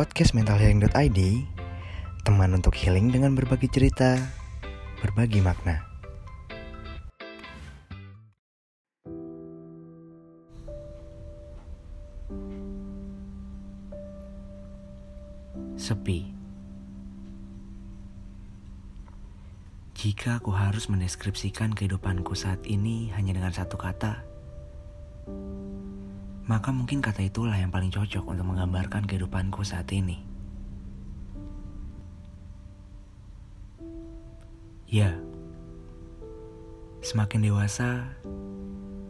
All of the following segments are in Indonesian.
podcast mentalhealing.id Teman untuk healing dengan berbagi cerita, berbagi makna. Sepi. Jika aku harus mendeskripsikan kehidupanku saat ini hanya dengan satu kata, maka mungkin kata itulah yang paling cocok untuk menggambarkan kehidupanku saat ini. Ya, semakin dewasa,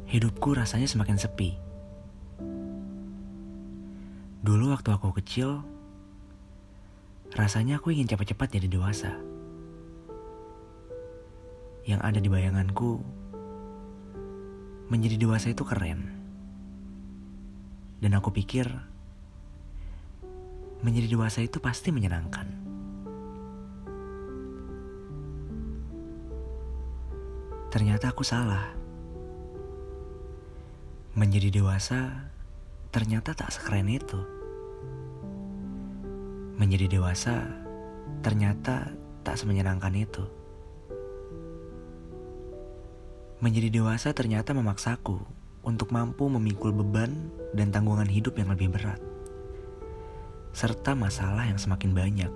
hidupku rasanya semakin sepi. Dulu waktu aku kecil, rasanya aku ingin cepat-cepat jadi dewasa. Yang ada di bayanganku, menjadi dewasa itu keren dan aku pikir menjadi dewasa itu pasti menyenangkan. Ternyata aku salah. Menjadi dewasa ternyata tak sekeren itu. Menjadi dewasa ternyata tak semenyenangkan itu. Menjadi dewasa ternyata memaksaku untuk mampu memikul beban dan tanggungan hidup yang lebih berat, serta masalah yang semakin banyak.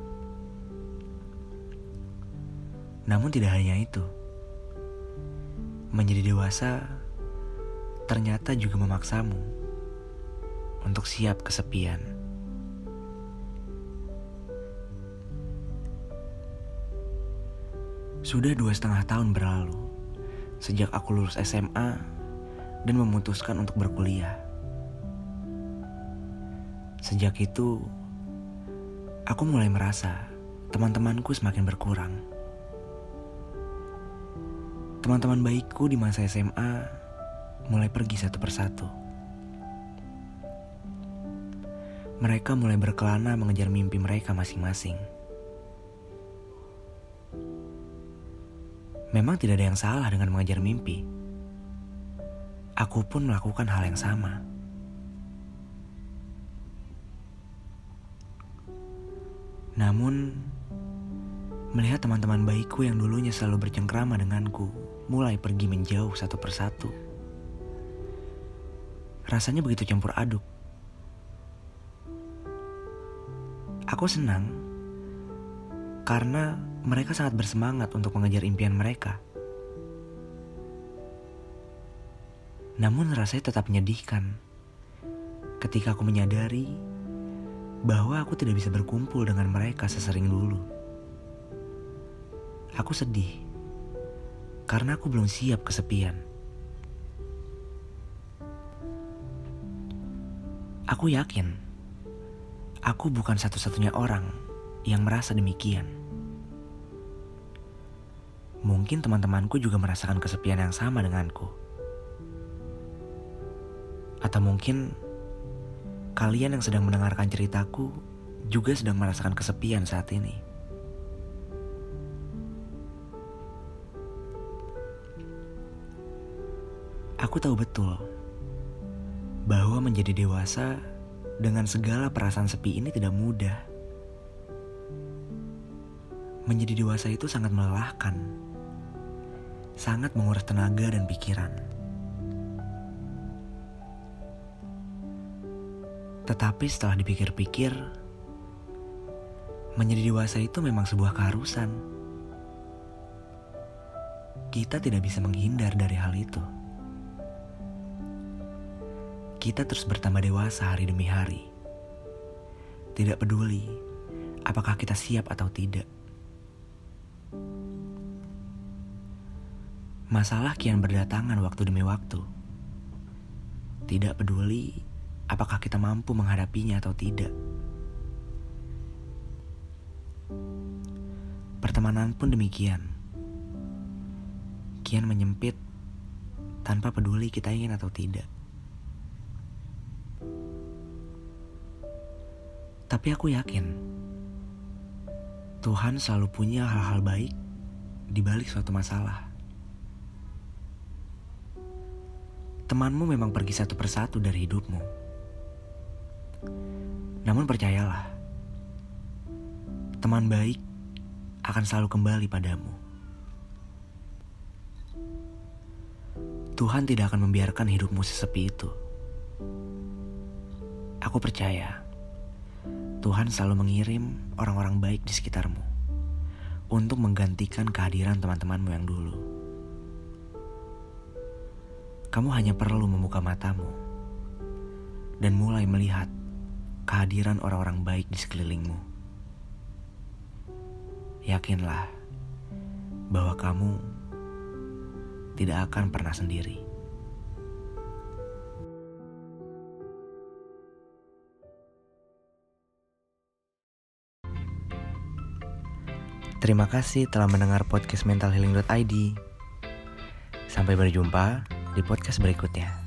Namun, tidak hanya itu, menjadi dewasa ternyata juga memaksamu untuk siap kesepian. Sudah dua setengah tahun berlalu sejak aku lulus SMA dan memutuskan untuk berkuliah. Sejak itu, aku mulai merasa teman-temanku semakin berkurang. Teman-teman baikku di masa SMA mulai pergi satu persatu. Mereka mulai berkelana mengejar mimpi mereka masing-masing. Memang tidak ada yang salah dengan mengejar mimpi aku pun melakukan hal yang sama. Namun, melihat teman-teman baikku yang dulunya selalu bercengkrama denganku mulai pergi menjauh satu persatu. Rasanya begitu campur aduk. Aku senang karena mereka sangat bersemangat untuk mengejar impian mereka. Namun rasanya tetap menyedihkan ketika aku menyadari bahwa aku tidak bisa berkumpul dengan mereka sesering dulu. Aku sedih karena aku belum siap kesepian. Aku yakin aku bukan satu-satunya orang yang merasa demikian. Mungkin teman-temanku juga merasakan kesepian yang sama denganku. Atau mungkin kalian yang sedang mendengarkan ceritaku juga sedang merasakan kesepian saat ini. Aku tahu betul bahwa menjadi dewasa dengan segala perasaan sepi ini tidak mudah. Menjadi dewasa itu sangat melelahkan, sangat menguras tenaga dan pikiran. Tetapi setelah dipikir-pikir, menjadi dewasa itu memang sebuah keharusan. Kita tidak bisa menghindar dari hal itu. Kita terus bertambah dewasa hari demi hari. Tidak peduli apakah kita siap atau tidak. Masalah kian berdatangan waktu demi waktu. Tidak peduli apakah kita mampu menghadapinya atau tidak. Pertemanan pun demikian. Kian menyempit tanpa peduli kita ingin atau tidak. Tapi aku yakin Tuhan selalu punya hal-hal baik di balik suatu masalah. Temanmu memang pergi satu persatu dari hidupmu namun percayalah, teman baik akan selalu kembali padamu. Tuhan tidak akan membiarkan hidupmu sesepi itu. Aku percaya Tuhan selalu mengirim orang-orang baik di sekitarmu untuk menggantikan kehadiran teman-temanmu yang dulu. Kamu hanya perlu membuka matamu dan mulai melihat kehadiran orang-orang baik di sekelilingmu. Yakinlah bahwa kamu tidak akan pernah sendiri. Terima kasih telah mendengar podcast mentalhealing.id. Sampai berjumpa di podcast berikutnya.